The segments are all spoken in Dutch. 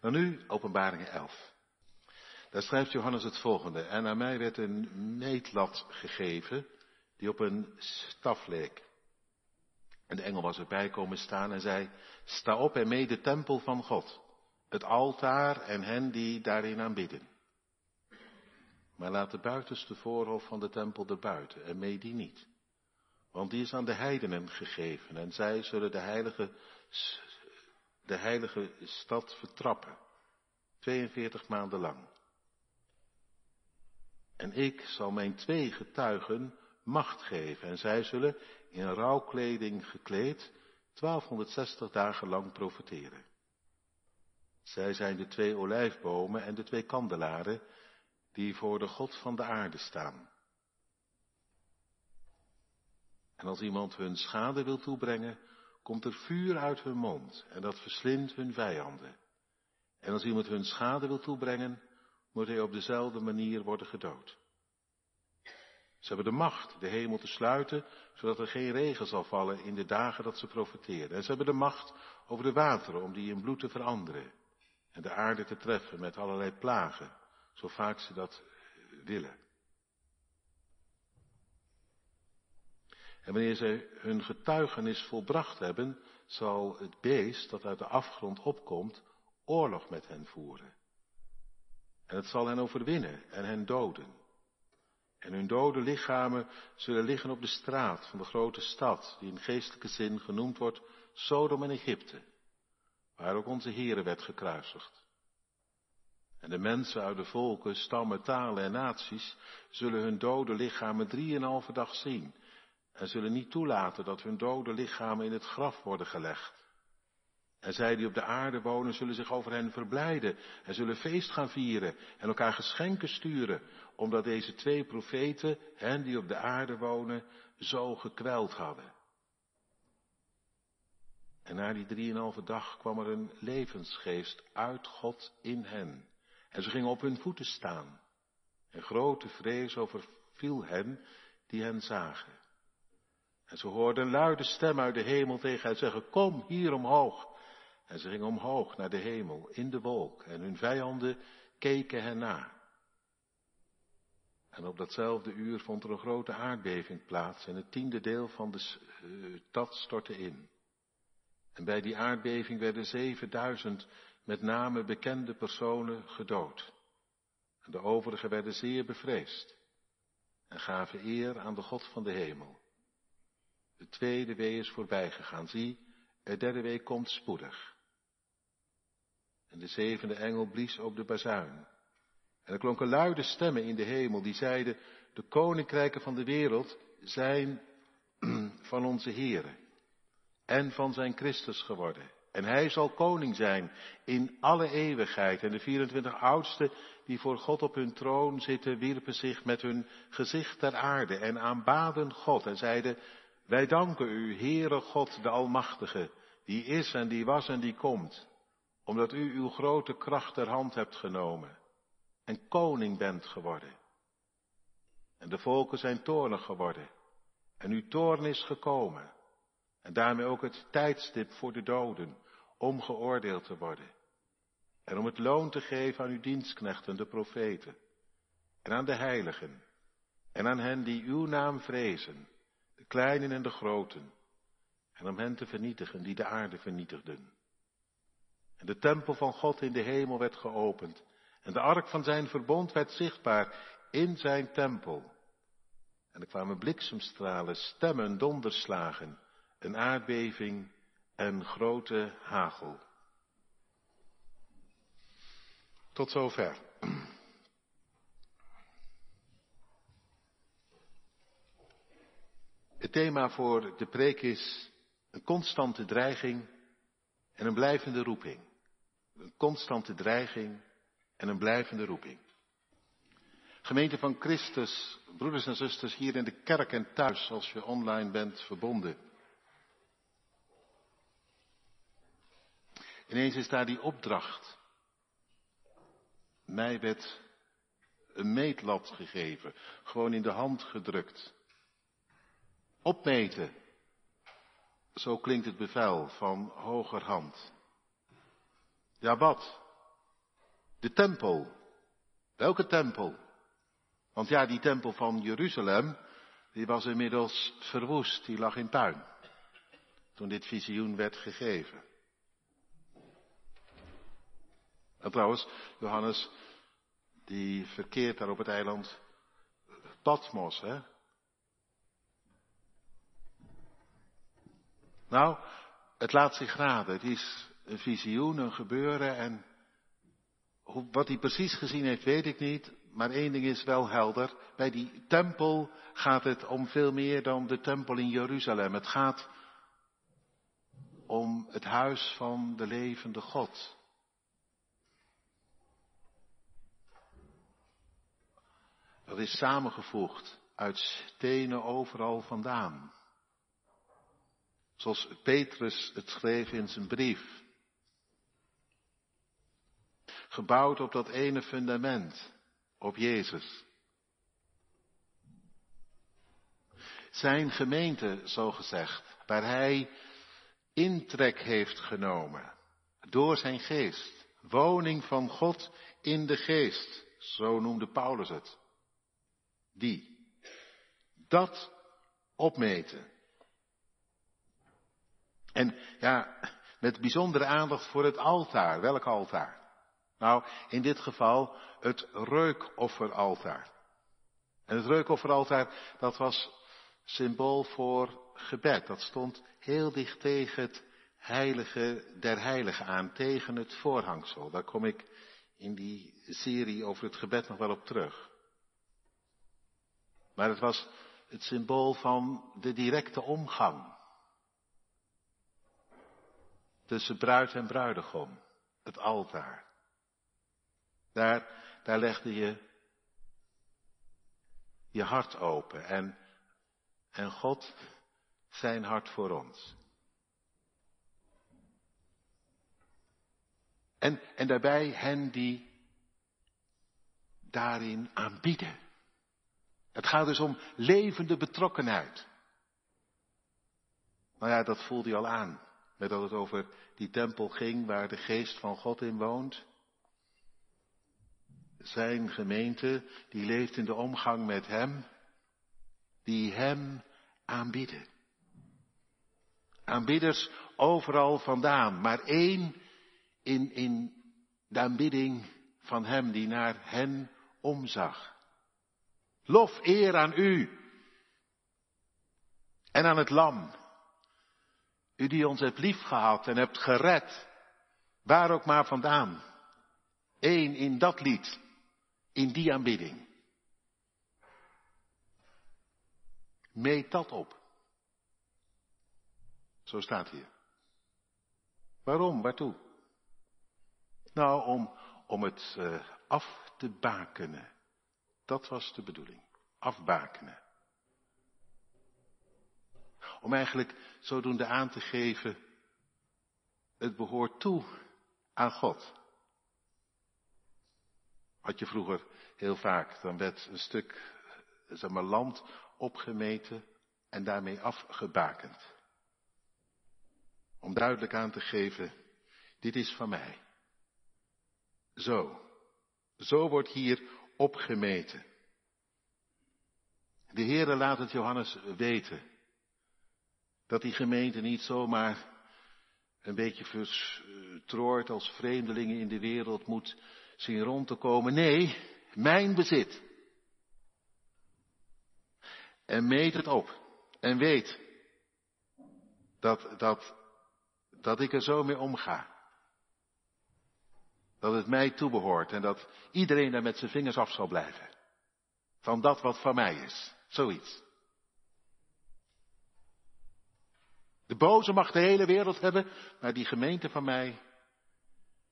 Dan nu openbaringen 11. Daar schrijft Johannes het volgende. En aan mij werd een meetlat gegeven die op een staf leek. En de engel was erbij komen staan en zei, sta op en mee de tempel van God, het altaar en hen die daarin aanbidden. Maar laat de buitenste voorhof van de tempel erbuiten en mee die niet. Want die is aan de heidenen gegeven en zij zullen de heilige, de heilige stad vertrappen. 42 maanden lang. En ik zal mijn twee getuigen macht geven en zij zullen in rouwkleding gekleed 1260 dagen lang profiteren. Zij zijn de twee olijfbomen en de twee kandelaren die voor de God van de aarde staan. En als iemand hun schade wil toebrengen, komt er vuur uit hun mond en dat verslindt hun vijanden. En als iemand hun schade wil toebrengen, moet hij op dezelfde manier worden gedood. Ze hebben de macht de hemel te sluiten, zodat er geen regen zal vallen in de dagen dat ze profeteren. En ze hebben de macht over de wateren om die in bloed te veranderen. En de aarde te treffen met allerlei plagen, zo vaak ze dat willen. En wanneer zij hun getuigenis volbracht hebben, zal het beest dat uit de afgrond opkomt, oorlog met hen voeren. En het zal hen overwinnen en hen doden. En hun dode lichamen zullen liggen op de straat van de grote stad, die in geestelijke zin genoemd wordt Sodom en Egypte, waar ook onze Here werd gekruisigd. En de mensen uit de volken, stammen, talen en naties zullen hun dode lichamen drieënhalve dag zien en zullen niet toelaten dat hun dode lichamen in het graf worden gelegd. En zij die op de aarde wonen zullen zich over hen verblijden en zullen feest gaan vieren en elkaar geschenken sturen, omdat deze twee profeten, hen die op de aarde wonen, zo gekweld hadden. En na die drieënhalve dag kwam er een levensgeest uit God in hen. En ze gingen op hun voeten staan. En grote vrees overviel hen die hen zagen. En ze hoorden een luide stem uit de hemel tegen hen zeggen, kom hier omhoog. En ze gingen omhoog naar de hemel, in de wolk, en hun vijanden keken hen na. En op datzelfde uur vond er een grote aardbeving plaats en het tiende deel van de uh, stad stortte in. En bij die aardbeving werden 7000 met name bekende personen gedood. En de overigen werden zeer bevreesd en gaven eer aan de God van de hemel. De tweede wee is voorbij gegaan. Zie, de derde week komt spoedig. En de zevende engel blies op de bazuin. En er klonken luide stemmen in de hemel die zeiden, de koninkrijken van de wereld zijn van onze Here en van zijn Christus geworden. En hij zal koning zijn in alle eeuwigheid. En de 24 oudsten die voor God op hun troon zitten, wierpen zich met hun gezicht ter aarde en aanbaden God en zeiden, wij danken u, Heere God, de Almachtige, die is en die was en die komt, omdat u uw grote kracht ter hand hebt genomen en koning bent geworden. En de volken zijn toornig geworden en uw toorn is gekomen en daarmee ook het tijdstip voor de doden om geoordeeld te worden en om het loon te geven aan uw dienstknechten, de profeten en aan de heiligen en aan hen die uw naam vrezen kleinen en de groten, en om hen te vernietigen die de aarde vernietigden. En de tempel van God in de hemel werd geopend, en de ark van zijn verbond werd zichtbaar in zijn tempel. En er kwamen bliksemstralen, stemmen, donderslagen, een aardbeving en grote hagel. Tot zover. Het thema voor de preek is een constante dreiging en een blijvende roeping. Een constante dreiging en een blijvende roeping. Gemeente van Christus, broeders en zusters hier in de kerk en thuis als je online bent verbonden. Ineens is daar die opdracht. Mij werd een meetlat gegeven, gewoon in de hand gedrukt. Opmeten. Zo klinkt het bevel van hogerhand. Ja, wat? De tempel. Welke tempel? Want ja, die tempel van Jeruzalem, die was inmiddels verwoest, die lag in puin. Toen dit visioen werd gegeven. En trouwens, Johannes, die verkeert daar op het eiland Patmos, hè? Nou, het laat zich raden. Het is een visioen, een gebeuren en wat hij precies gezien heeft, weet ik niet. Maar één ding is wel helder. Bij die tempel gaat het om veel meer dan de tempel in Jeruzalem. Het gaat om het huis van de levende God. Dat is samengevoegd uit stenen overal vandaan. Zoals Petrus het schreef in zijn brief. Gebouwd op dat ene fundament, op Jezus. Zijn gemeente, zo gezegd, waar hij intrek heeft genomen door zijn geest. Woning van God in de geest, zo noemde Paulus het. Die. Dat opmeten. En ja, met bijzondere aandacht voor het altaar. Welk altaar? Nou, in dit geval het reukofferaltaar. En het reukofferaltaar, dat was symbool voor gebed. Dat stond heel dicht tegen het heilige der heiligen aan, tegen het voorhangsel. Daar kom ik in die serie over het gebed nog wel op terug. Maar het was het symbool van de directe omgang tussen bruid en bruidegom, het altaar. Daar, daar legde je je hart open en, en God zijn hart voor ons. En, en daarbij hen die daarin aanbieden. Het gaat dus om levende betrokkenheid. Nou ja, dat voelde hij al aan. Met dat het over die tempel ging waar de geest van God in woont. Zijn gemeente, die leeft in de omgang met Hem, die Hem aanbieden. Aanbidders overal vandaan, maar één in, in de aanbidding van Hem die naar hen omzag. Lof, eer aan U en aan het Lam. U die ons hebt liefgehad en hebt gered, waar ook maar vandaan. Eén in dat lied, in die aanbidding. Meet dat op. Zo staat hier. Waarom? Waartoe? Nou, om, om het uh, af te bakenen. Dat was de bedoeling. Afbakenen. Om eigenlijk zodoende aan te geven, het behoort toe aan God. Had je vroeger heel vaak, dan werd een stuk zeg maar, land opgemeten en daarmee afgebakend. Om duidelijk aan te geven, dit is van mij. Zo, zo wordt hier opgemeten. De Heere laat het Johannes weten. Dat die gemeente niet zomaar een beetje verstrooid als vreemdelingen in de wereld moet zien rond te komen. Nee, mijn bezit. En meet het op. En weet dat, dat, dat ik er zo mee omga. Dat het mij toebehoort en dat iedereen daar met zijn vingers af zal blijven. Van dat wat van mij is. Zoiets. De boze mag de hele wereld hebben, maar die gemeente van mij,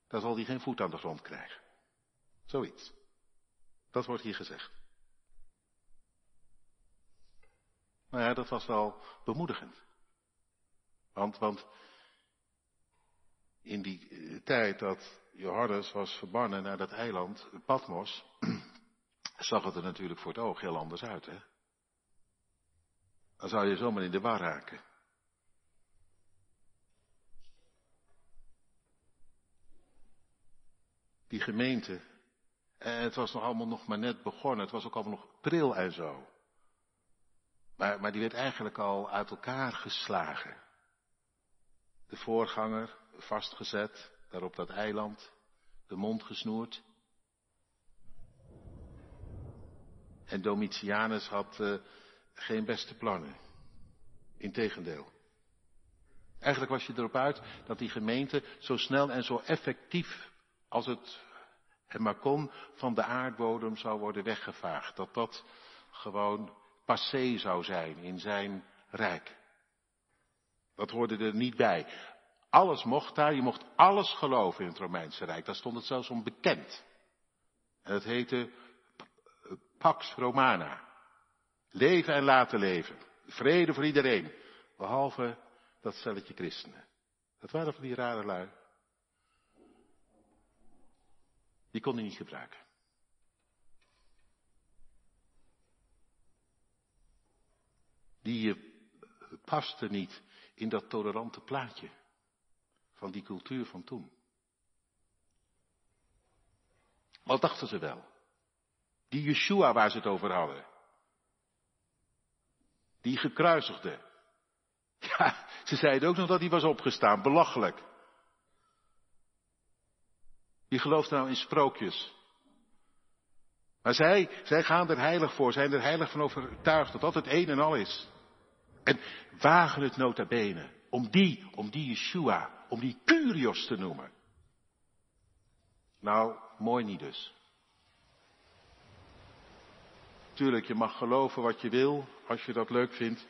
daar zal die geen voet aan de grond krijgen. Zoiets. Dat wordt hier gezegd. Nou ja, dat was wel bemoedigend. Want, want in die eh, tijd dat Johannes was verbannen naar dat eiland Patmos, zag het er natuurlijk voor het oog heel anders uit, hè? Dan zou je zomaar in de war raken. Die gemeente. En het was nog allemaal nog maar net begonnen. Het was ook allemaal nog pril en zo. Maar, maar die werd eigenlijk al uit elkaar geslagen. De voorganger vastgezet, daar op dat eiland, de mond gesnoerd. En Domitianus had uh, geen beste plannen. Integendeel. Eigenlijk was je erop uit dat die gemeente zo snel en zo effectief als het en maar kon van de aardbodem zou worden weggevaagd. Dat dat gewoon passé zou zijn in zijn rijk. Dat hoorde er niet bij. Alles mocht daar, je mocht alles geloven in het Romeinse Rijk. Daar stond het zelfs om bekend. En het heette Pax Romana. Leven en laten leven. Vrede voor iedereen. Behalve dat stelletje christenen. Dat waren van die rare lui. Die kon hij niet gebruiken. Die paste niet in dat tolerante plaatje van die cultuur van toen. Wat dachten ze wel? Die Yeshua waar ze het over hadden. Die gekruisigde. Ja, ze zeiden ook nog dat hij was opgestaan. Belachelijk. Wie gelooft nou in sprookjes? Maar zij, zij gaan er heilig voor, zijn er heilig van overtuigd dat dat het een en al is. En wagen het nota bene om die, om die Yeshua, om die Curios te noemen. Nou, mooi niet dus. Tuurlijk, je mag geloven wat je wil, als je dat leuk vindt.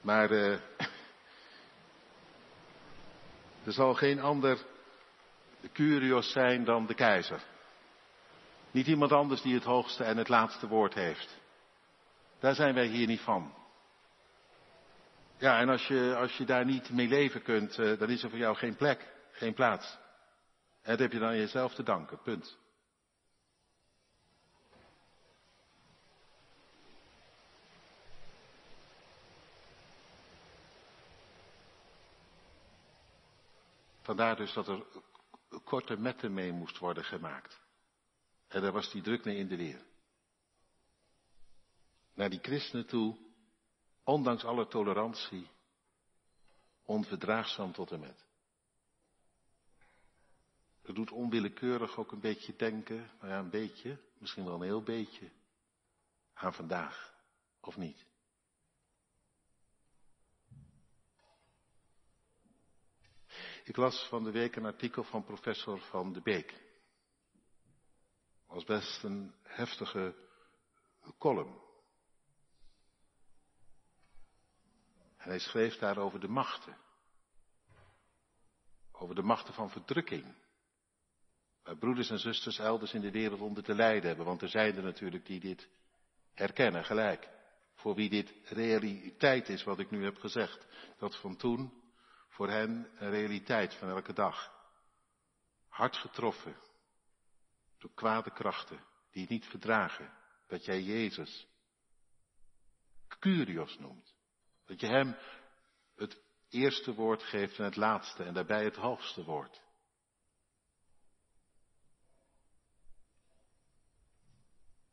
Maar uh, er zal geen ander Curios zijn dan de keizer. Niet iemand anders die het hoogste en het laatste woord heeft. Daar zijn wij hier niet van. Ja, en als je, als je daar niet mee leven kunt, uh, dan is er voor jou geen plek, geen plaats. En dat heb je dan jezelf te danken, punt. Vandaar dus dat er korte metten mee moest worden gemaakt. En daar was die druk mee in de weer. Naar die christenen toe, ondanks alle tolerantie, onverdraagzaam tot en met. Het doet onwillekeurig ook een beetje denken, nou ja, een beetje, misschien wel een heel beetje, aan vandaag, of niet? Ik las van de week een artikel van professor Van de Beek. was best een heftige column. En hij schreef daar over de machten. Over de machten van verdrukking. Waar broeders en zusters elders in de wereld onder te lijden hebben. Want er zijn er natuurlijk die dit herkennen gelijk. Voor wie dit realiteit is wat ik nu heb gezegd. Dat van toen voor hen een realiteit van elke dag. Hard getroffen door kwade krachten die het niet verdragen dat jij Jezus Curios noemt. Dat je hem het eerste woord geeft en het laatste en daarbij het hoogste woord.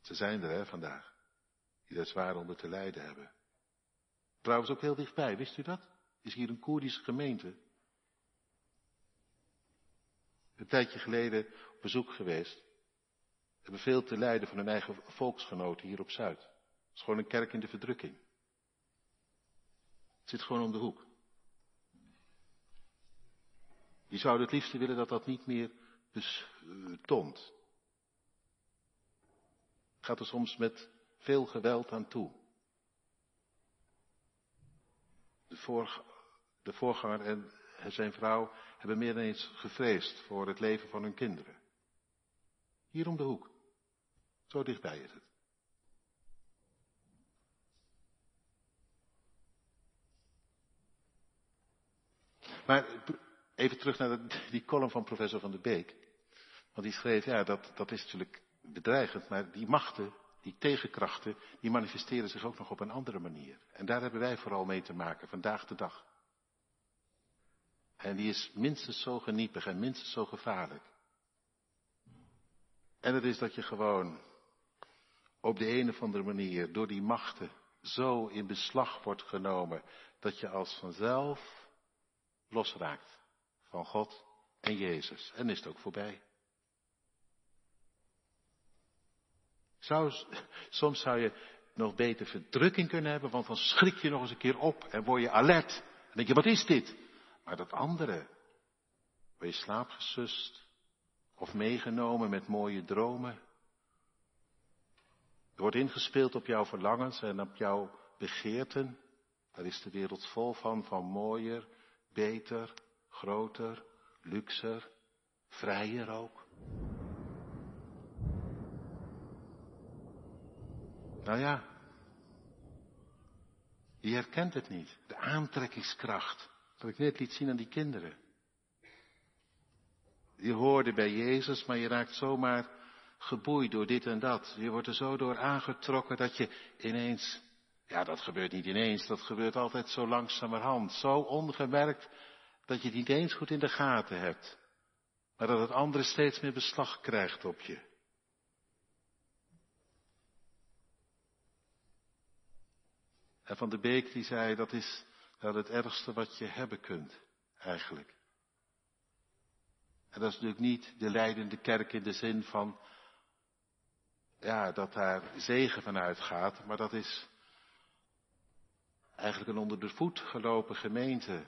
Ze zijn er hè, vandaag, die daar zwaar onder te lijden hebben. Trouwens ook heel dichtbij, wist u dat? Is hier een Koerdische gemeente. Een tijdje geleden op bezoek geweest. Hebben veel te lijden van hun eigen volksgenoten hier op Zuid. Het is gewoon een kerk in de verdrukking. Het zit gewoon om de hoek. Die zouden het liefst willen dat dat niet meer bestond. Gaat er soms met veel geweld aan toe. De vorige de voorganger en zijn vrouw hebben meer dan eens gevreesd voor het leven van hun kinderen. Hier om de hoek. Zo dichtbij is het. Maar even terug naar die column van professor Van der Beek. Want die schreef, ja, dat, dat is natuurlijk bedreigend, maar die machten, die tegenkrachten, die manifesteren zich ook nog op een andere manier. En daar hebben wij vooral mee te maken, vandaag de dag. En die is minstens zo geniepig en minstens zo gevaarlijk. En het is dat je gewoon op de een of andere manier door die machten zo in beslag wordt genomen dat je als vanzelf losraakt van God en Jezus. En is het ook voorbij. Zou, soms zou je nog beter verdrukking kunnen hebben, want dan schrik je nog eens een keer op en word je alert. En denk je, wat is dit? Maar dat andere, word je slaapgesust of meegenomen met mooie dromen. Er wordt ingespeeld op jouw verlangens en op jouw begeerten. Daar is de wereld vol van, van mooier, beter, groter, luxer, vrijer ook. Nou ja, je herkent het niet. De aantrekkingskracht. Dat ik net liet zien aan die kinderen. Je hoorde bij Jezus, maar je raakt zomaar geboeid door dit en dat. Je wordt er zo door aangetrokken dat je ineens, ja dat gebeurt niet ineens, dat gebeurt altijd zo langzamerhand. Zo ongemerkt dat je het niet eens goed in de gaten hebt. Maar dat het andere steeds meer beslag krijgt op je. En Van de Beek die zei, dat is wel het ergste wat je hebben kunt, eigenlijk. En dat is natuurlijk niet de leidende kerk in de zin van, ja, dat daar zegen van uitgaat, maar dat is eigenlijk een onder de voet gelopen gemeente,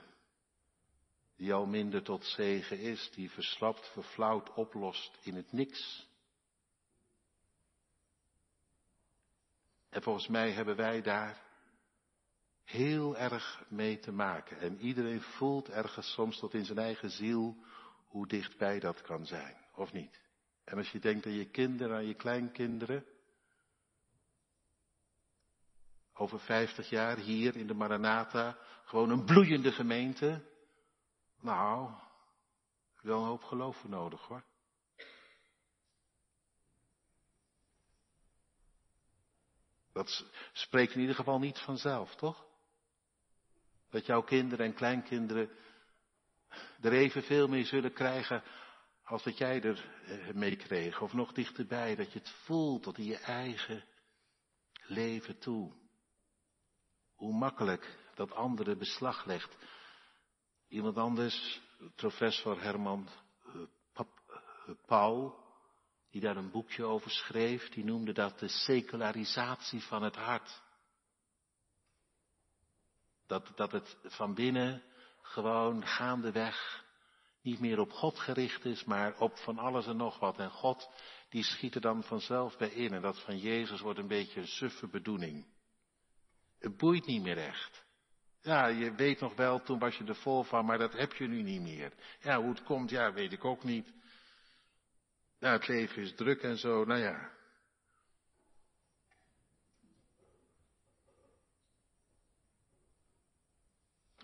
die al minder tot zegen is, die verslapt, verflauwd oplost in het niks. En volgens mij hebben wij daar heel erg mee te maken. En iedereen voelt ergens soms tot in zijn eigen ziel hoe dichtbij dat kan zijn, of niet? En als je denkt aan je kinderen, aan je kleinkinderen, over vijftig jaar hier in de Maranatha, gewoon een bloeiende gemeente, nou, wel een hoop geloof voor nodig hoor. Dat spreekt in ieder geval niet vanzelf, toch? Dat jouw kinderen en kleinkinderen er evenveel mee zullen krijgen als dat jij er eh, mee kreeg. Of nog dichterbij, dat je het voelt tot in je eigen leven toe. Hoe makkelijk dat andere beslag legt. Iemand anders, professor Herman uh, Paul, die daar een boekje over schreef, die noemde dat de secularisatie van het hart. Dat, dat het van binnen gewoon gaandeweg niet meer op God gericht is, maar op van alles en nog wat. En God, die schiet er dan vanzelf bij in. En dat van Jezus wordt een beetje een suffe bedoeling. Het boeit niet meer echt. Ja, je weet nog wel, toen was je er vol van, maar dat heb je nu niet meer. Ja, hoe het komt, ja, weet ik ook niet. Ja, het leven is druk en zo, nou ja.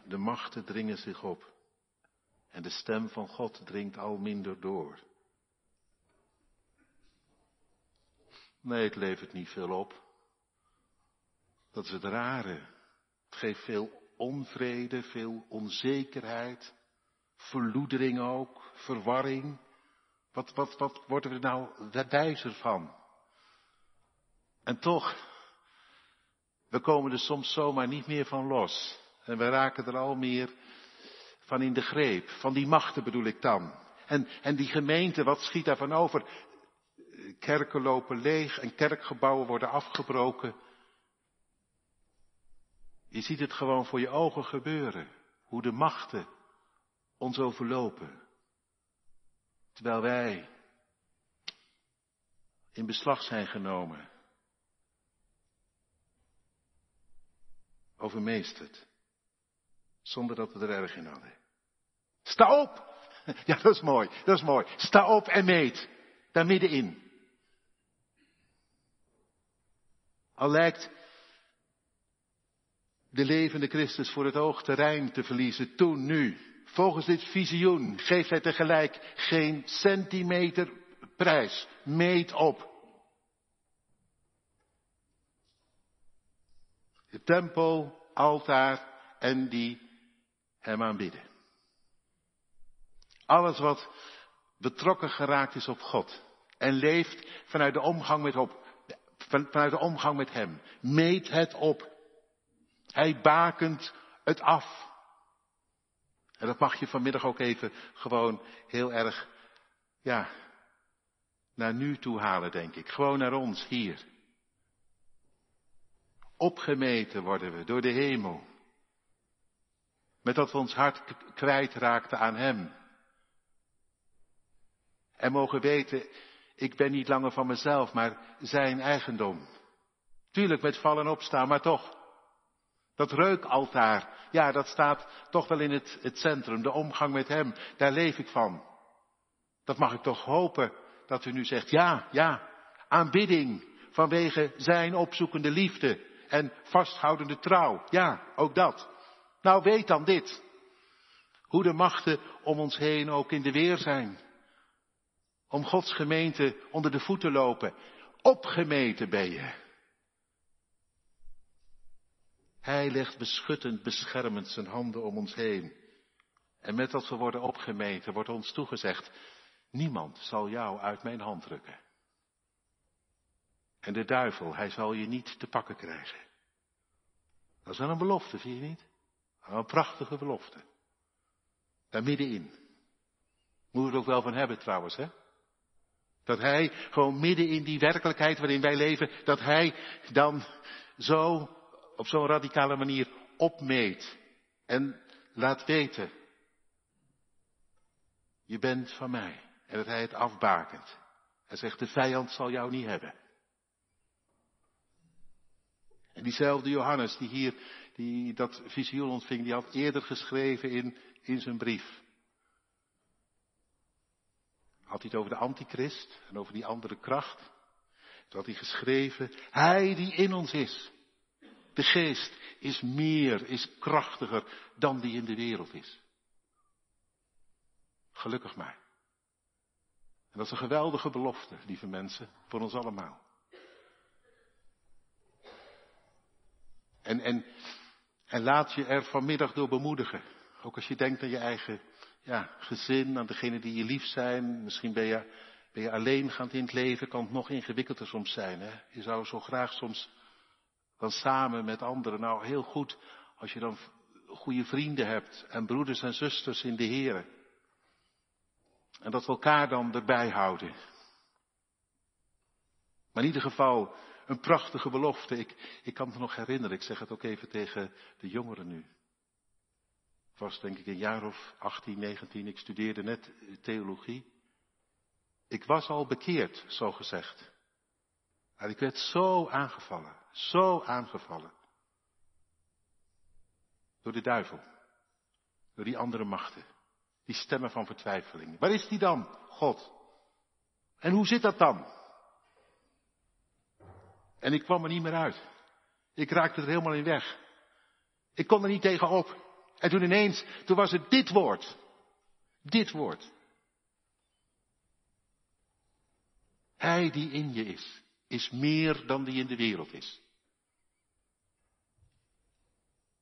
De machten dringen zich op. En de stem van God dringt al minder door. Nee, het levert niet veel op. Dat is het rare. Het geeft veel onvrede, veel onzekerheid, verloedering ook, verwarring. Wat, wat, wat worden we nou wijzer van? En toch, we komen er soms zomaar niet meer van los. En we raken er al meer van in de greep. Van die machten bedoel ik dan. En, en die gemeente, wat schiet daarvan over? Kerken lopen leeg en kerkgebouwen worden afgebroken. Je ziet het gewoon voor je ogen gebeuren. Hoe de machten ons overlopen. Terwijl wij in beslag zijn genomen. Overmeesterd. Zonder dat we er erg in hadden. Sta op! Ja, dat is mooi. Dat is mooi. Sta op en meet. Daar middenin. Al lijkt de levende Christus voor het oog terrein te verliezen, toen, nu. Volgens dit visioen geeft hij tegelijk geen centimeter prijs. Meet op. De tempel, altaar en die hem aanbidden. Alles wat betrokken geraakt is op God. En leeft vanuit de omgang met, op, vanuit de omgang met Hem. Meet het op. Hij bakent het af. En dat mag je vanmiddag ook even gewoon heel erg, ja, naar nu toe halen, denk ik. Gewoon naar ons hier. Opgemeten worden we door de hemel. Met dat we ons hart kwijtraakten aan Hem. En mogen weten, ik ben niet langer van mezelf, maar Zijn eigendom. Tuurlijk met vallen opstaan, maar toch. Dat reukaltaar, ja, dat staat toch wel in het, het centrum, de omgang met Hem, daar leef ik van. Dat mag ik toch hopen, dat u nu zegt, ja, ja, aanbidding vanwege Zijn opzoekende liefde en vasthoudende trouw. Ja, ook dat. Nou, weet dan dit. Hoe de machten om ons heen ook in de weer zijn. Om Gods gemeente onder de voeten lopen. Opgemeten ben je. Hij legt beschuttend, beschermend zijn handen om ons heen. En met dat we worden opgemeten, wordt ons toegezegd, niemand zal jou uit mijn hand drukken. En de duivel, hij zal je niet te pakken krijgen. Dat is wel een belofte, vind je niet? Een prachtige belofte. Daar middenin. Moeten we er ook wel van hebben trouwens, hè? Dat hij gewoon midden in die werkelijkheid waarin wij leven, dat hij dan zo, op zo'n radicale manier opmeet en laat weten. Je bent van mij. En dat hij het afbakent. Hij zegt, de vijand zal jou niet hebben. En diezelfde Johannes die hier die dat visioen ontving, die had eerder geschreven in, in zijn brief. Had hij het over de antichrist en over die andere kracht. Toen had hij geschreven, hij die in ons is. De geest is meer, is krachtiger dan die in de wereld is. Gelukkig maar. En dat is een geweldige belofte, lieve mensen, voor ons allemaal. En, en, en laat je er vanmiddag door bemoedigen. Ook als je denkt aan je eigen ja, gezin, aan degenen die je lief zijn. Misschien ben je, ben je in het leven, kan het nog ingewikkelder soms zijn. Hè? Je zou zo graag soms dan samen met anderen, nou heel goed, als je dan goede vrienden hebt en broeders en zusters in de Heer. En dat we elkaar dan erbij houden. Maar in ieder geval, een prachtige belofte. Ik, ik kan me nog herinneren, ik zeg het ook even tegen de jongeren nu. Ik was denk ik een jaar of 18, 19, ik studeerde net theologie. Ik was al bekeerd, zo gezegd. Maar ik werd zo aangevallen, zo aangevallen. Door de duivel, door die andere machten, die stemmen van vertwijfeling. Waar is die dan, God? En hoe zit dat dan? En ik kwam er niet meer uit. Ik raakte er helemaal in weg. Ik kon er niet tegenop. En toen ineens, toen was het dit woord. Dit woord. Hij die in je is, is meer dan die in de wereld is.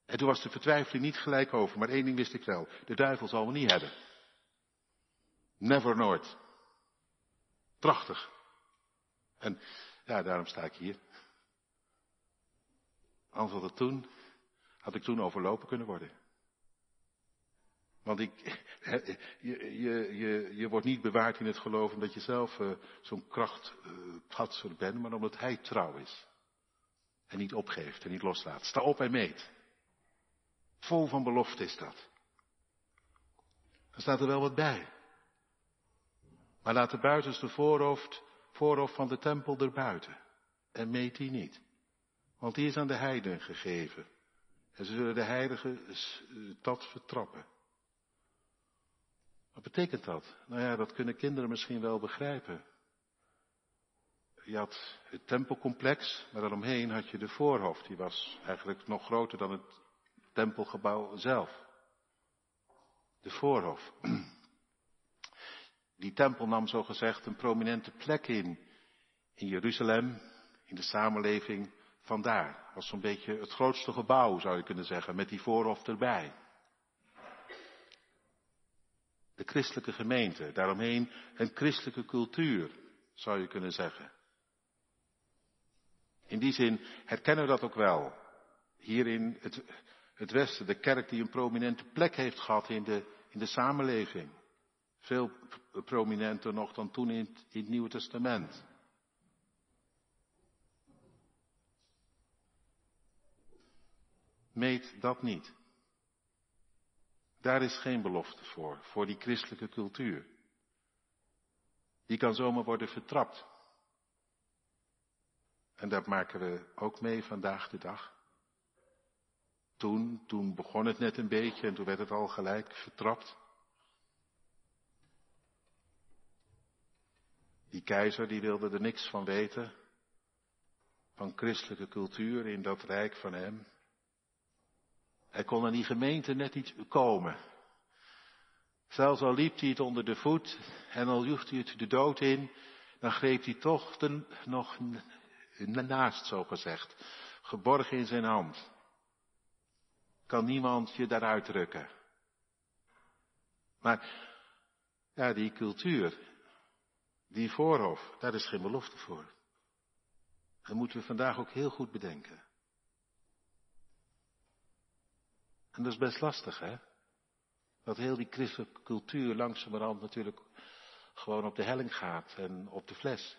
En toen was de vertwijfeling niet gelijk over, maar één ding wist ik wel. De duivel zal me niet hebben. Never nooit. Prachtig. En ja, daarom sta ik hier. Het toen, had ik toen overlopen kunnen worden. Want ik, je, je, je, je wordt niet bewaard in het geloof omdat je zelf uh, zo'n krachtpatser uh, bent, maar omdat hij trouw is. En niet opgeeft en niet loslaat. Sta op en meet. Vol van belofte is dat. Er staat er wel wat bij. Maar laat de buitenste voorhoofd, voorhoofd van de tempel erbuiten. En meet die niet. Want die is aan de heiden gegeven. En ze zullen de heilige stad vertrappen. Wat betekent dat? Nou ja, dat kunnen kinderen misschien wel begrijpen. Je had het tempelcomplex, maar daaromheen had je de voorhoofd. Die was eigenlijk nog groter dan het tempelgebouw zelf. De voorhof. Die tempel nam zo gezegd een prominente plek in. In Jeruzalem, in de samenleving vandaar. Was zo'n beetje het grootste gebouw, zou je kunnen zeggen, met die voorhof erbij. De christelijke gemeente, daaromheen een christelijke cultuur. zou je kunnen zeggen. In die zin herkennen we dat ook wel. Hier in het, het Westen, de kerk die een prominente plek heeft gehad in de, in de samenleving. Veel prominenter nog dan toen in het, in het Nieuwe Testament. Meet dat niet. Daar is geen belofte voor, voor die christelijke cultuur. Die kan zomaar worden vertrapt. En dat maken we ook mee vandaag de dag. Toen, toen begon het net een beetje en toen werd het al gelijk vertrapt. Die keizer die wilde er niks van weten. Van christelijke cultuur in dat rijk van hem. Hij kon aan die gemeente net niet komen. Zelfs al liep hij het onder de voet en al joeg hij het de dood in, dan greep hij toch de, nog naast, zo gezegd. Geborgen in zijn hand. Kan niemand je daaruit drukken. Maar, ja, die cultuur, die voorhof, daar is geen belofte voor. Dat moeten we vandaag ook heel goed bedenken. En dat is best lastig, hè? Dat heel die christelijke cultuur langzamerhand natuurlijk gewoon op de helling gaat en op de fles.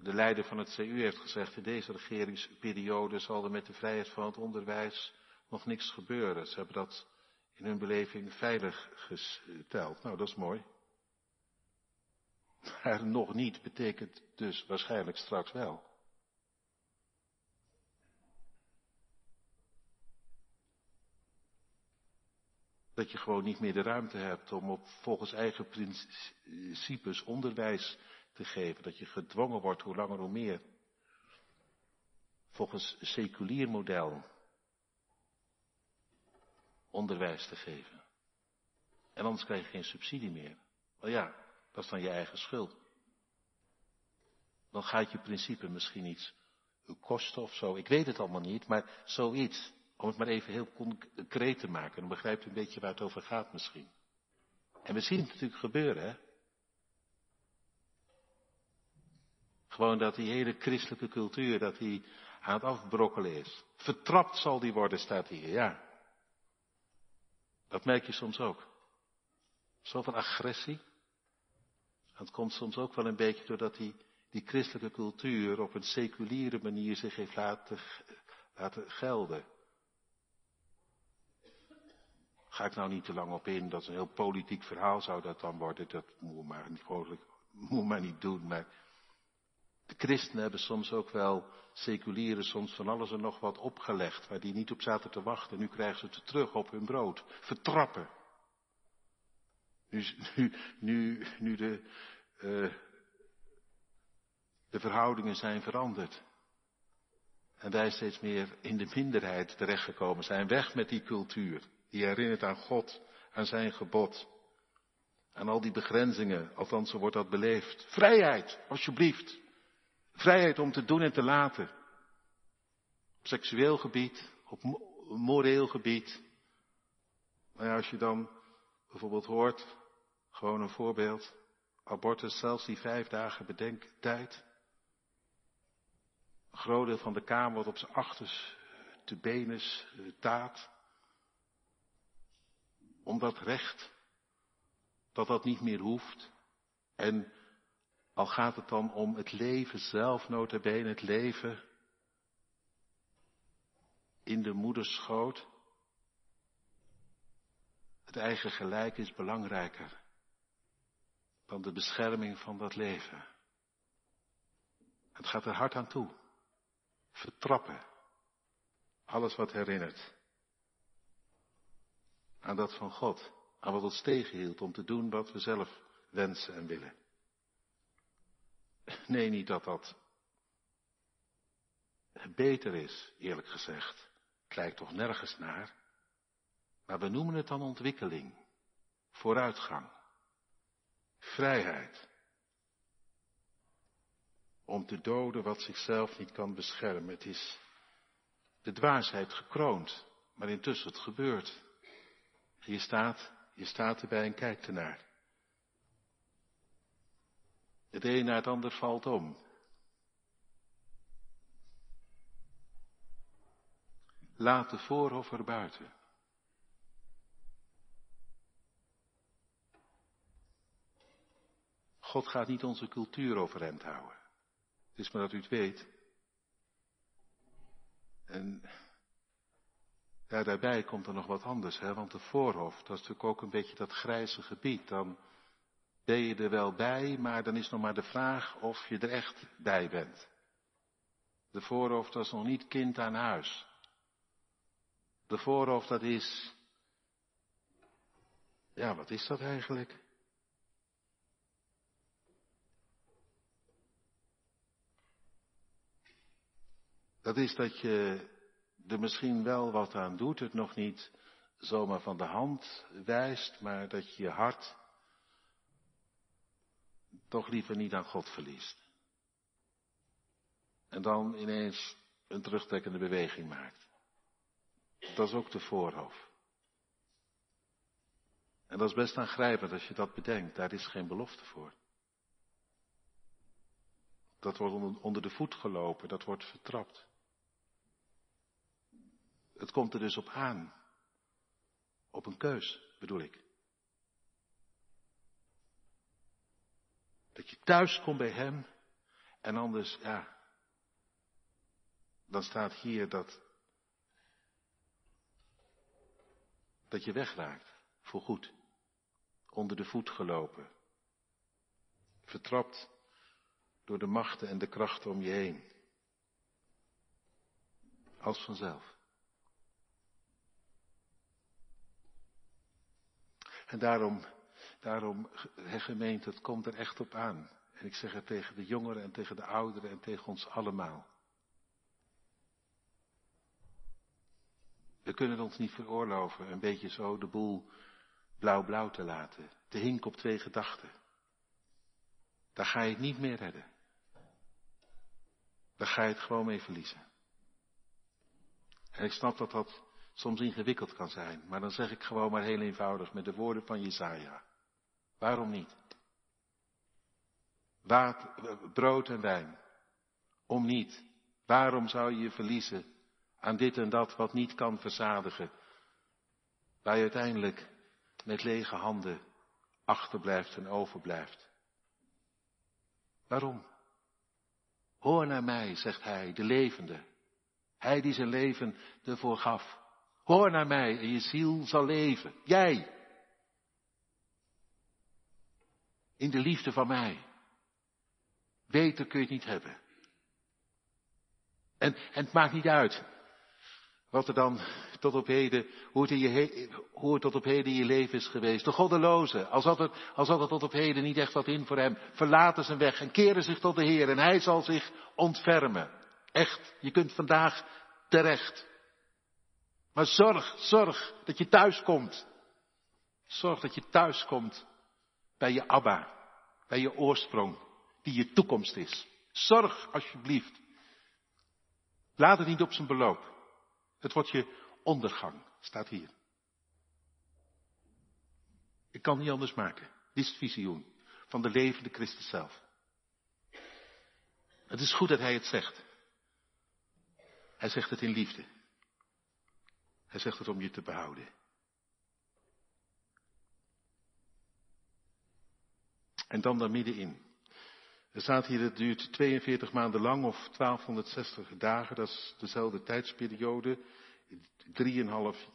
De leider van het CU heeft gezegd, in deze regeringsperiode zal er met de vrijheid van het onderwijs nog niks gebeuren. Ze hebben dat in hun beleving veilig gesteld. Nou, dat is mooi. Maar nog niet betekent dus waarschijnlijk straks wel. Dat je gewoon niet meer de ruimte hebt om op volgens eigen principes onderwijs te geven. Dat je gedwongen wordt hoe langer hoe meer. Volgens seculier model onderwijs te geven. En anders krijg je geen subsidie meer. Wel ja, dat is dan je eigen schuld. Dan gaat je principe misschien iets kosten of zo. Ik weet het allemaal niet, maar zoiets. Om het maar even heel concreet te maken. Dan begrijpt u een beetje waar het over gaat misschien. En we zien het natuurlijk gebeuren, hè. Gewoon dat die hele christelijke cultuur, dat die aan het afbrokkelen is. Vertrapt zal die worden, staat hier, ja. Dat merk je soms ook. Zoveel agressie. Het komt soms ook wel een beetje doordat die, die christelijke cultuur op een seculiere manier zich heeft laten, laten gelden. Ga ik nou niet te lang op in, dat is een heel politiek verhaal zou dat dan worden, dat moet maar niet, moet maar niet doen. Maar de christenen hebben soms ook wel seculiere, soms van alles en nog wat opgelegd, waar die niet op zaten te wachten. Nu krijgen ze het terug op hun brood. Vertrappen. Nu, nu, nu, de, uh, de verhoudingen zijn veranderd. En wij steeds meer in de minderheid terechtgekomen zijn. Weg met die cultuur. Die herinnert aan God, aan zijn gebod. Aan al die begrenzingen, althans zo wordt dat beleefd. Vrijheid, alsjeblieft. Vrijheid om te doen en te laten. Op seksueel gebied, op moreel gebied. Ja, als je dan bijvoorbeeld hoort, gewoon een voorbeeld, abortus zelfs die vijf dagen bedenktijd. Een groot deel van de Kamer wordt op zijn achters te benes eh, taat om dat recht, dat dat niet meer hoeft. En al gaat het dan om het leven zelf, bene, het leven in de moederschoot. Het eigen gelijk is belangrijker dan de bescherming van dat leven. Het gaat er hard aan toe. Vertrappen. Alles wat herinnert aan dat van God, aan wat ons tegenhield om te doen wat we zelf wensen en willen. Nee, niet dat dat beter is, eerlijk gezegd. Het lijkt toch nergens naar. Maar we noemen het dan ontwikkeling, vooruitgang, vrijheid. Om te doden wat zichzelf niet kan beschermen. Het is de dwaasheid gekroond, maar intussen het gebeurt. Je staat, je staat erbij en kijkt ernaar. Het een na het ander valt om. Laat de voorhof er buiten. God gaat niet onze cultuur overeind houden. Het is maar dat u het weet. En ja, daarbij komt er nog wat anders, hè? want de voorhof, dat is natuurlijk ook een beetje dat grijze gebied. Dan ben je er wel bij, maar dan is nog maar de vraag of je er echt bij bent. De voorhoofd is nog niet kind aan huis. De voorhoofd dat is, ja wat is dat eigenlijk? Dat is dat je er misschien wel wat aan doet, het nog niet zomaar van de hand wijst, maar dat je je hart toch liever niet aan God verliest. En dan ineens een terugtrekkende beweging maakt. Dat is ook de voorhoofd. En dat is best aangrijpend als je dat bedenkt. Daar is geen belofte voor. Dat wordt onder de voet gelopen, dat wordt vertrapt. Het komt er dus op aan. Op een keus, bedoel ik. Dat je thuis komt bij Hem en anders, ja, dan staat hier dat, dat je wegraakt, voorgoed, onder de voet gelopen, vertrapt door de machten en de krachten om je heen, als vanzelf. En daarom, daarom, gemeente, het komt er echt op aan. En ik zeg het tegen de jongeren en tegen de ouderen en tegen ons allemaal. We kunnen ons niet veroorloven een beetje zo de boel blauw-blauw te laten. Te hinken op twee gedachten. Daar ga je het niet meer redden. Daar ga je het gewoon mee verliezen. En ik snap dat dat soms ingewikkeld kan zijn. Maar dan zeg ik gewoon maar heel eenvoudig met de woorden van Jesaja. Waarom niet? Water, brood en wijn. Om niet. Waarom zou je je verliezen aan dit en dat wat niet kan verzadigen? Waar je uiteindelijk met lege handen achterblijft en overblijft. Waarom? Hoor naar mij, zegt hij, de levende. Hij die zijn leven ervoor gaf. Hoor naar mij en je ziel zal leven. Jij. In de liefde van mij. Beter kun je het niet hebben. En, en het maakt niet uit wat er dan tot op heden, hoe het, in je, hoe het tot op heden in je leven is geweest. De goddeloze, als had, er, als had er tot op heden niet echt wat in voor hem, verlaten zijn weg en keren zich tot de Heer en hij zal zich ontfermen. Echt, je kunt vandaag terecht. Maar zorg, zorg dat je thuis komt. Zorg dat je thuis komt bij je Abba, bij je oorsprong, die je toekomst is. Zorg alsjeblieft. Laat het niet op zijn beloop. Het wordt je ondergang, staat hier. Ik kan niet anders maken. Dit is het visioen van de levende Christus zelf. Het is goed dat hij het zegt. Hij zegt het in liefde. Hij zegt het om je te behouden. En dan daar middenin. Er staat hier, het duurt 42 maanden lang of 1260 dagen, dat is dezelfde tijdsperiode. Drieënhalf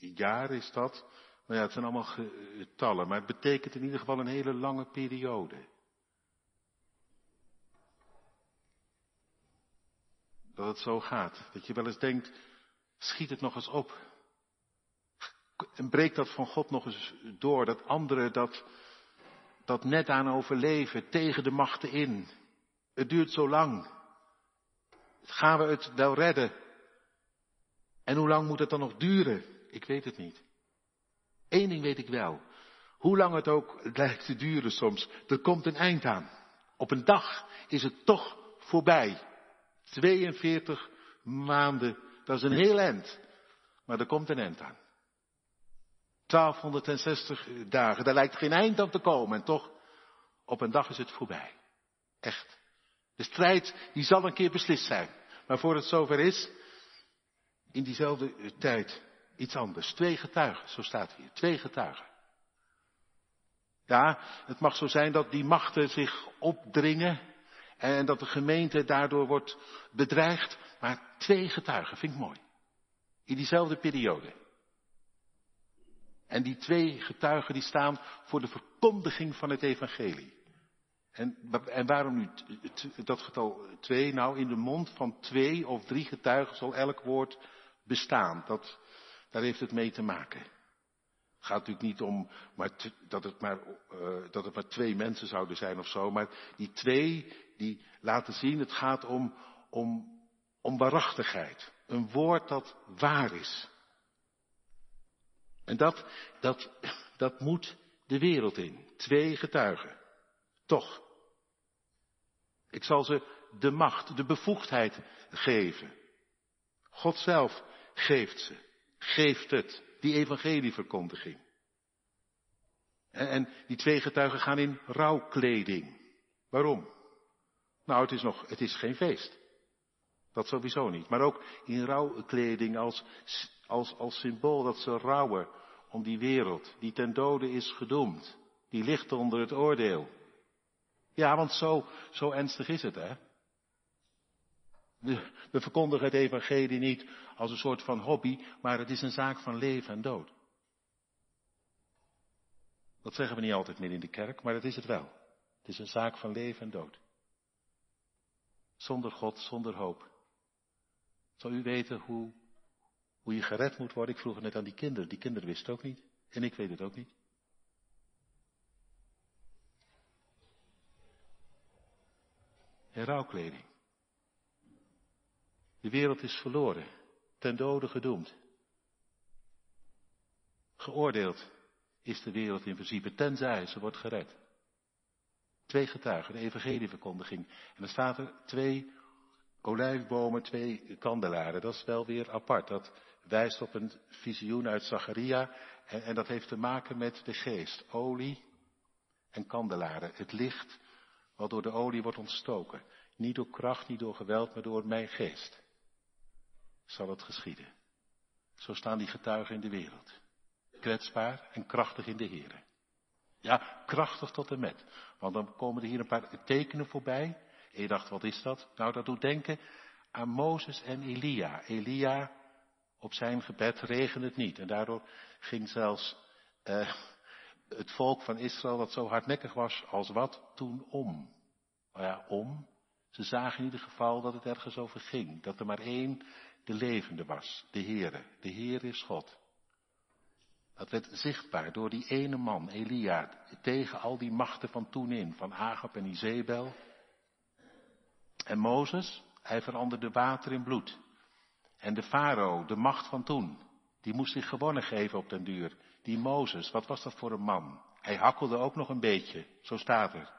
jaar is dat. Nou ja, het zijn allemaal getallen, maar het betekent in ieder geval een hele lange periode. Dat het zo gaat. Dat je wel eens denkt, Schiet het nog eens op. En breekt dat van God nog eens door. Dat anderen dat, dat net aan overleven tegen de machten in. Het duurt zo lang. Gaan we het wel redden? En hoe lang moet het dan nog duren? Ik weet het niet. Eén ding weet ik wel. Hoe lang het ook lijkt te duren soms, er komt een eind aan. Op een dag is het toch voorbij. 42 maanden dat is een heel eind. Maar er komt een eind aan. 1260 dagen, daar lijkt geen eind aan te komen. En toch, Op een dag is het voorbij. Echt. De strijd, die zal een keer beslist zijn. Maar voor het zover is, in diezelfde tijd iets anders. Twee getuigen, zo staat hier. Twee getuigen. Ja, het mag zo zijn dat die machten zich opdringen en dat de gemeente daardoor wordt bedreigd. Maar twee getuigen, vind ik mooi. In diezelfde periode. En die twee getuigen die staan voor de verkondiging van het evangelie. En, en waarom nu dat getal twee? Nou, in de mond van twee of drie getuigen zal elk woord bestaan. Dat, daar heeft het mee te maken. Het gaat natuurlijk niet om maar dat, het maar, uh, dat het maar twee mensen zouden zijn of zo, maar die twee die laten zien, het gaat om, om, om waarachtigheid. Een woord dat waar is. En dat, dat, dat moet de wereld in. Twee getuigen. Toch. Ik zal ze de macht, de bevoegdheid geven. God zelf geeft ze. Geeft het. Die evangelieverkondiging. En, en die twee getuigen gaan in rouwkleding. Waarom? Nou, het is nog, het is geen feest. Dat sowieso niet. Maar ook in rouwkleding als, als, als symbool dat ze rouwen om die wereld die ten dode is gedoemd. Die ligt onder het oordeel. Ja, want zo, zo ernstig is het, hè? We, we verkondigen het evangelie niet als een soort van hobby, maar het is een zaak van leven en dood. Dat zeggen we niet altijd meer in de kerk, maar dat is het wel. Het is een zaak van leven en dood. Zonder God, zonder hoop. Zou u weten hoe, hoe je gered moet worden? Ik vroeg het net aan die kinderen. Die kinderen wisten het ook niet. En ik weet het ook niet. En. De wereld is verloren, ten dode gedoemd. Geoordeeld is de wereld in principe, tenzij ze wordt gered. Twee getuigen, de evangelieverkondiging. En dan staat er twee olijfbomen, twee kandelaren. Dat is wel weer apart. Dat wijst op een visioen uit Zacharia. En, en dat heeft te maken met de geest. Olie en kandelaren. Het licht wat door de olie wordt ontstoken. Niet door kracht, niet door geweld, maar door mijn geest. Zal het geschieden. Zo staan die getuigen in de wereld. Kwetsbaar en krachtig in de Heer. Ja, krachtig tot en met. Want dan komen er hier een paar tekenen voorbij. En je dacht, wat is dat? Nou, dat doet denken aan Mozes en Elia. Elia, op zijn gebed regende het niet. En daardoor ging zelfs eh, het volk van Israël, dat zo hardnekkig was als wat, toen om. Nou ja, om. Ze zagen in ieder geval dat het ergens over ging. Dat er maar één de levende was. De Heere. De Heer is God. Dat werd zichtbaar door die ene man, Elia, tegen al die machten van toen in, van Agap en Izebel. En Mozes, hij veranderde water in bloed. En de farao, de macht van toen, die moest zich gewonnen geven op den duur. Die Mozes, wat was dat voor een man? Hij hakkelde ook nog een beetje, zo staat er.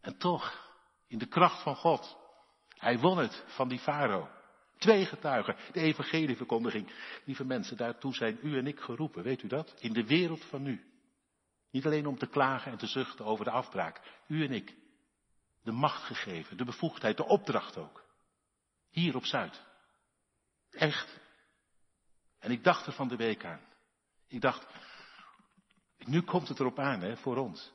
En toch, in de kracht van God, hij won het van die farao. Twee getuigen, de evangelieverkondiging. Lieve mensen, daartoe zijn u en ik geroepen, weet u dat? In de wereld van nu. Niet alleen om te klagen en te zuchten over de afbraak. U en ik. De macht gegeven, de bevoegdheid, de opdracht ook. Hier op Zuid. Echt. En ik dacht er van de week aan. Ik dacht, nu komt het erop aan, hè, voor ons.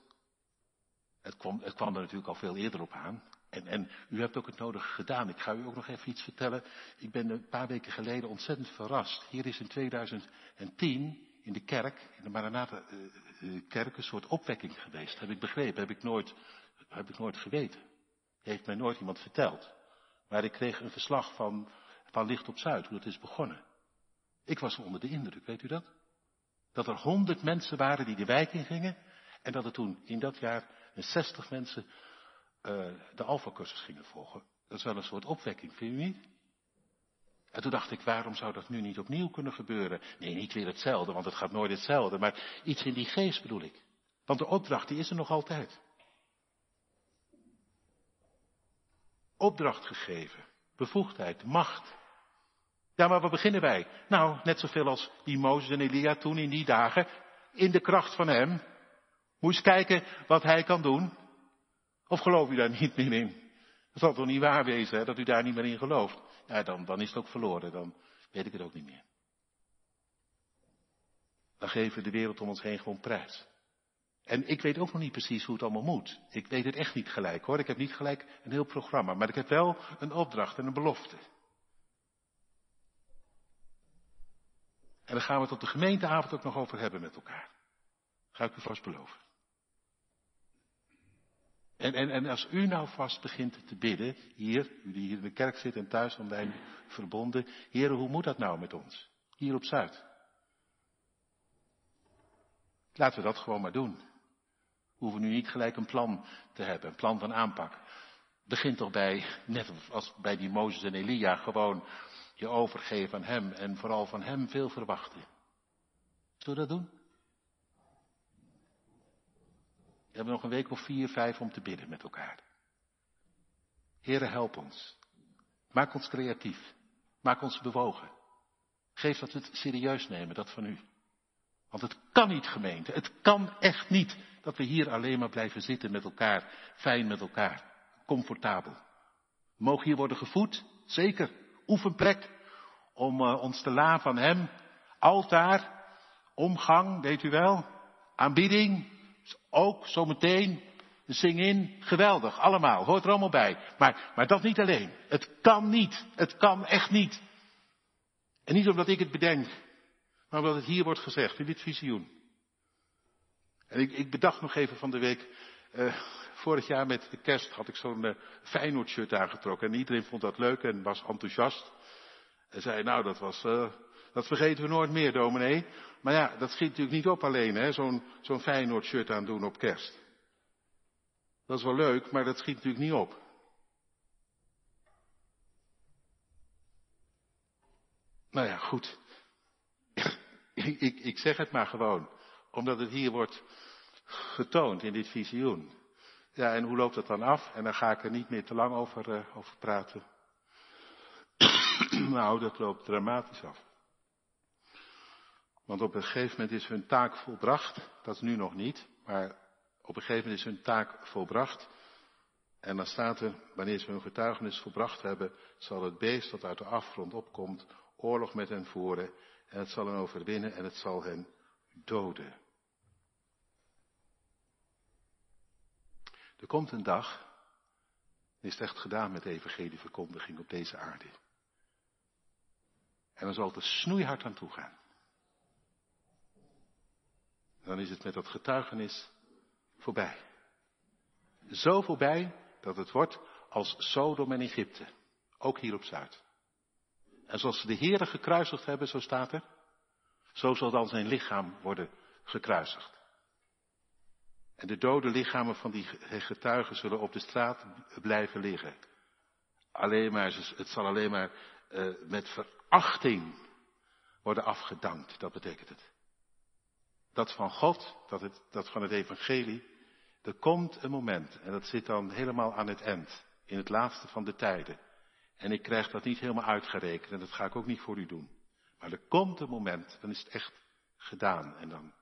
Het kwam, het kwam er natuurlijk al veel eerder op aan. En, en u hebt ook het nodige gedaan. Ik ga u ook nog even iets vertellen. Ik ben een paar weken geleden ontzettend verrast. Hier is in 2010 in de kerk, in de Maranatha uh, kerk, een soort opwekking geweest. Heb ik begrepen, heb ik nooit, heb ik nooit geweten. Heeft mij nooit iemand verteld. Maar ik kreeg een verslag van, van Licht op Zuid, hoe dat is begonnen. Ik was onder de indruk, weet u dat? Dat er honderd mensen waren die de wijk in gingen. En dat er toen in dat jaar 60 mensen uh, de Alpha-cursus gingen volgen. Dat is wel een soort opwekking, vind je niet? En toen dacht ik, waarom zou dat nu niet opnieuw kunnen gebeuren? Nee, niet weer hetzelfde, want het gaat nooit hetzelfde, maar iets in die geest bedoel ik. Want de opdracht, die is er nog altijd. Opdracht gegeven, bevoegdheid, macht. Ja, maar waar beginnen wij? Nou, net zoveel als die Mozes en Elia toen in die dagen, in de kracht van hem, eens kijken wat hij kan doen. Of geloof u daar niet meer in? Dat zal toch niet waar wezen, hè, dat u daar niet meer in gelooft? Ja, dan, dan is het ook verloren. Dan weet ik het ook niet meer. Dan geven we de wereld om ons heen gewoon prijs. En ik weet ook nog niet precies hoe het allemaal moet. Ik weet het echt niet gelijk hoor. Ik heb niet gelijk een heel programma. Maar ik heb wel een opdracht en een belofte. En daar gaan we het op de gemeenteavond ook nog over hebben met elkaar. Ga ik u vast beloven. En, en, en als u nou vast begint te bidden, hier, u die hier in de kerk zit en thuis online verbonden, heren, hoe moet dat nou met ons? Hier op Zuid. Laten we dat gewoon maar doen. We hoeven nu niet gelijk een plan te hebben, een plan van aanpak. Begint toch bij, net als bij die Mozes en Elia, gewoon je overgeven aan Hem en vooral van Hem veel verwachten. Zullen we dat doen? We hebben nog een week of vier, vijf om te bidden met elkaar. Heren, help ons. Maak ons creatief. Maak ons bewogen. Geef dat we het serieus nemen, dat van u. Want het kan niet, gemeente. Het kan echt niet dat we hier alleen maar blijven zitten met elkaar. Fijn met elkaar. Comfortabel. We mogen hier worden gevoed. Zeker. Oefenplek. Om uh, ons te laven van Hem. Altaar. Omgang, weet u wel. Aanbidding. Ook zometeen. Zing in. Geweldig. Allemaal. Hoort er allemaal bij. Maar, maar dat niet alleen. Het kan niet. Het kan echt niet. En niet omdat ik het bedenk. Maar omdat het hier wordt gezegd, in dit visioen. En ik, ik bedacht nog even van de week, uh, vorig jaar met de kerst had ik zo'n uh, Feyenoord shirt aangetrokken. En iedereen vond dat leuk en was enthousiast. En zei, nou dat was, uh, dat vergeten we nooit meer dominee. Maar ja, dat schiet natuurlijk niet op alleen, hè, zo'n zo'n Feyenoord shirt aandoen op kerst. Dat is wel leuk, maar dat schiet natuurlijk niet op. Nou ja, goed. ik, ik, ik zeg het maar gewoon. Omdat het hier wordt getoond in dit visioen. Ja, en hoe loopt dat dan af? En daar ga ik er niet meer te lang over, uh, over praten. nou, dat loopt dramatisch af. Want op een gegeven moment is hun taak volbracht. Dat is nu nog niet, maar op een gegeven moment is hun taak volbracht. En dan staat er, wanneer ze hun getuigenis volbracht hebben, zal het beest dat uit de afgrond opkomt, oorlog met hen voeren. En het zal hen overwinnen en het zal hen doden. Er komt een dag, is het echt gedaan met de evangelieverkondiging op deze aarde. En dan zal het er snoeihard aan toe gaan. Dan is het met dat getuigenis voorbij. Zo voorbij dat het wordt als Sodom en Egypte. Ook hier op Zuid. En zoals ze de Heeren gekruisigd hebben, zo staat er, zo zal dan zijn lichaam worden gekruisigd. En de dode lichamen van die getuigen zullen op de straat blijven liggen. Alleen maar, het zal alleen maar uh, met verachting worden afgedankt, dat betekent het. Dat van God, dat, het, dat van het evangelie, er komt een moment, en dat zit dan helemaal aan het eind, in het laatste van de tijden. En ik krijg dat niet helemaal uitgerekend en dat ga ik ook niet voor u doen. Maar er komt een moment, dan is het echt gedaan. En dan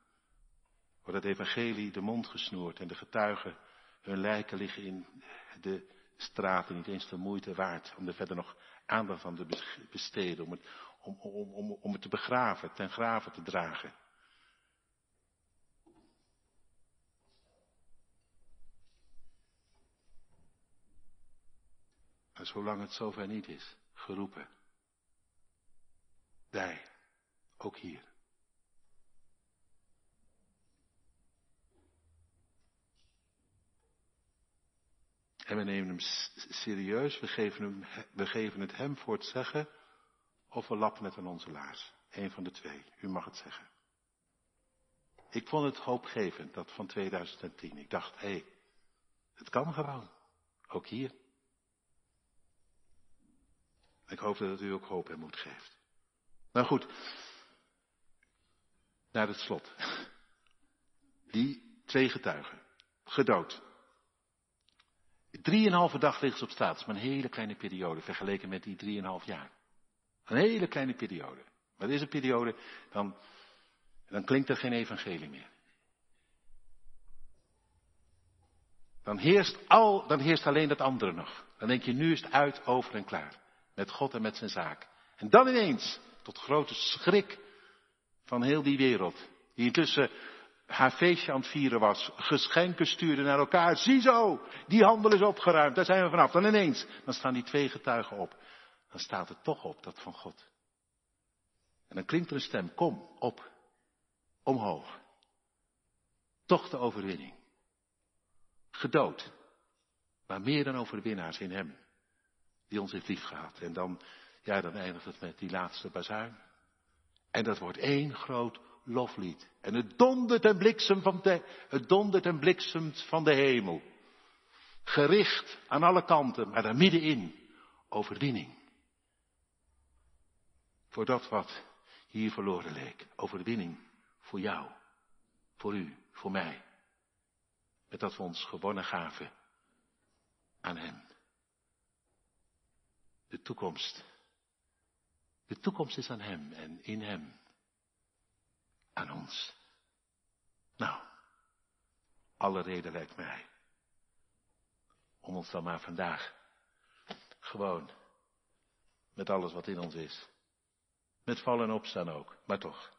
wordt het evangelie de mond gesnoerd en de getuigen, hun lijken liggen in de straten, niet eens de moeite waard om er verder nog aandacht aan te besteden, om het, om, om, om, om het te begraven, ten graven te dragen. En zolang het zover niet is, geroepen. Wij, ook hier. En we nemen hem serieus, we geven, hem, we geven het hem voor het zeggen, of we lappen het aan onze laars. Eén van de twee, u mag het zeggen. Ik vond het hoopgevend, dat van 2010. Ik dacht, hé, hey, het kan gewoon. Ook hier. Ik hoop dat het u ook hoop en moed geeft. Nou goed, naar het slot. Die twee getuigen, gedood. Drieënhalve dag liggen ze op straat. Dat is maar een hele kleine periode vergeleken met die drieënhalf jaar. Een hele kleine periode. Maar deze periode, dan, dan klinkt er geen evangelie meer. dan heerst, al, dan heerst alleen dat andere nog. Dan denk je, nu is het uit, over en klaar. Met God en met zijn zaak. En dan ineens, tot grote schrik van heel die wereld, die intussen haar feestje aan het vieren was, geschenken stuurde naar elkaar. Ziezo, die handel is opgeruimd, daar zijn we vanaf. Dan ineens, dan staan die twee getuigen op. Dan staat het toch op, dat van God. En dan klinkt er een stem, kom, op, omhoog. Toch de overwinning. Gedood. Maar meer dan overwinnaars in hem. Die ons heeft lief gehad. En dan, ja, dan eindigt het met die laatste bazuin. En dat wordt één groot loflied. En het dondert en bliksem van de, het dondert en bliksemt van de hemel. Gericht aan alle kanten, maar daar middenin overwinning. Voor dat wat hier verloren leek. Overwinning voor jou, voor u, voor mij. Met dat we ons gewonnen gaven aan Hem. De toekomst. De toekomst is aan Hem en in Hem. Aan ons. Nou, alle reden lijkt mij. Om ons dan maar vandaag gewoon met alles wat in ons is. Met vallen en opstaan ook, maar toch.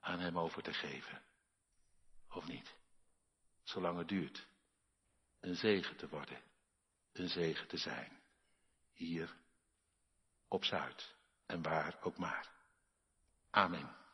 Aan Hem over te geven. Of niet? Zolang het duurt een zegen te worden, een zegen te zijn. Hier op Zuid en waar ook maar. Amen.